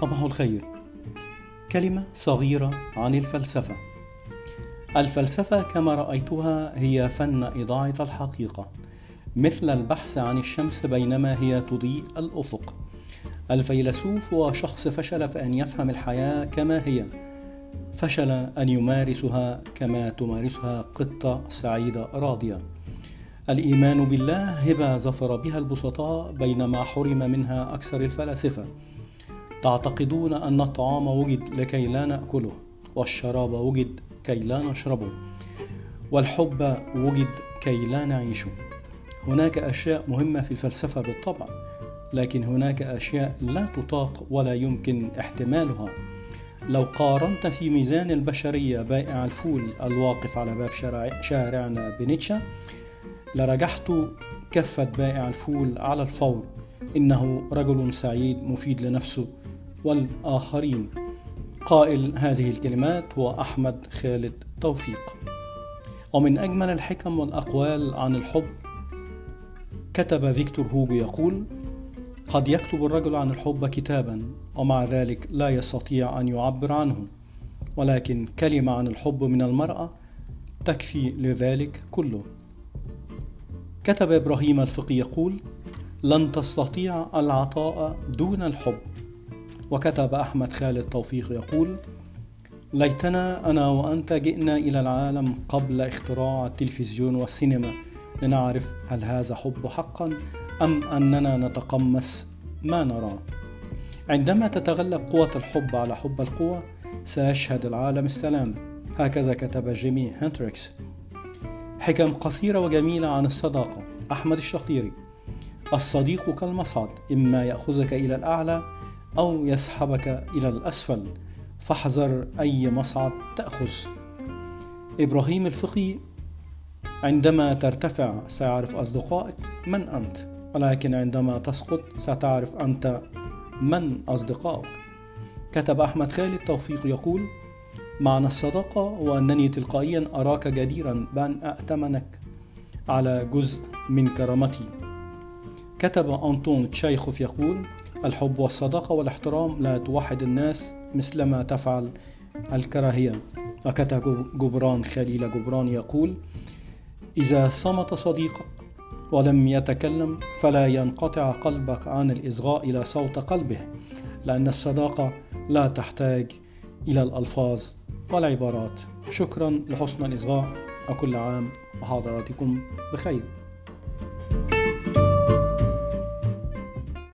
صباح الخير. كلمة صغيرة عن الفلسفة. الفلسفة كما رأيتها هي فن إضاعة الحقيقة مثل البحث عن الشمس بينما هي تضيء الأفق. الفيلسوف هو شخص فشل في أن يفهم الحياة كما هي. فشل أن يمارسها كما تمارسها قطة سعيدة راضية. الإيمان بالله هبة ظفر بها البسطاء بينما حرم منها أكثر الفلاسفة. تعتقدون أن الطعام وجد لكي لا نأكله والشراب وجد كي لا نشربه والحب وجد كي لا نعيشه. هناك أشياء مهمة في الفلسفة بالطبع لكن هناك أشياء لا تطاق ولا يمكن احتمالها. لو قارنت في ميزان البشرية بائع الفول الواقف على باب شارعنا بنيتشا لرجحت كفة بائع الفول على الفور. إنه رجل سعيد مفيد لنفسه. والآخرين. قائل هذه الكلمات هو أحمد خالد توفيق. ومن أجمل الحكم والأقوال عن الحب كتب فيكتور هوجو يقول قد يكتب الرجل عن الحب كتابا ومع ذلك لا يستطيع أن يعبر عنه. ولكن كلمة عن الحب من المرأة تكفي لذلك كله. كتب إبراهيم الفقي يقول لن تستطيع العطاء دون الحب. وكتب أحمد خالد توفيق يقول ليتنا أنا وأنت جئنا إلى العالم قبل اختراع التلفزيون والسينما لنعرف هل هذا حب حقا أم أننا نتقمص ما نراه عندما تتغلب قوة الحب على حب القوة سيشهد العالم السلام. هكذا كتب جيمي هنتريكس. حكم قصيرة وجميلة عن الصداقة. أحمد الشقيري. الصديق كالمصعد إما يأخذك إلى الأعلى أو يسحبك إلى الأسفل فاحذر أي مصعد تأخذ. إبراهيم الفقي عندما ترتفع سيعرف أصدقائك من أنت ولكن عندما تسقط ستعرف أنت من أصدقائك. كتب أحمد خالد توفيق يقول معنى الصداقة هو أنني تلقائيا أراك جديرا بأن أأتمنك على جزء من كرامتي. كتب أنطون تشايخوف يقول الحب والصداقة والاحترام لا توحد الناس مثلما تفعل الكراهية. وكتب جبران خليل جبران يقول إذا صمت صديقك ولم يتكلم فلا ينقطع قلبك عن الإصغاء إلى صوت قلبه لأن الصداقة لا تحتاج إلى الألفاظ والعبارات. شكرا لحسن الإصغاء وكل عام وحضراتكم بخير.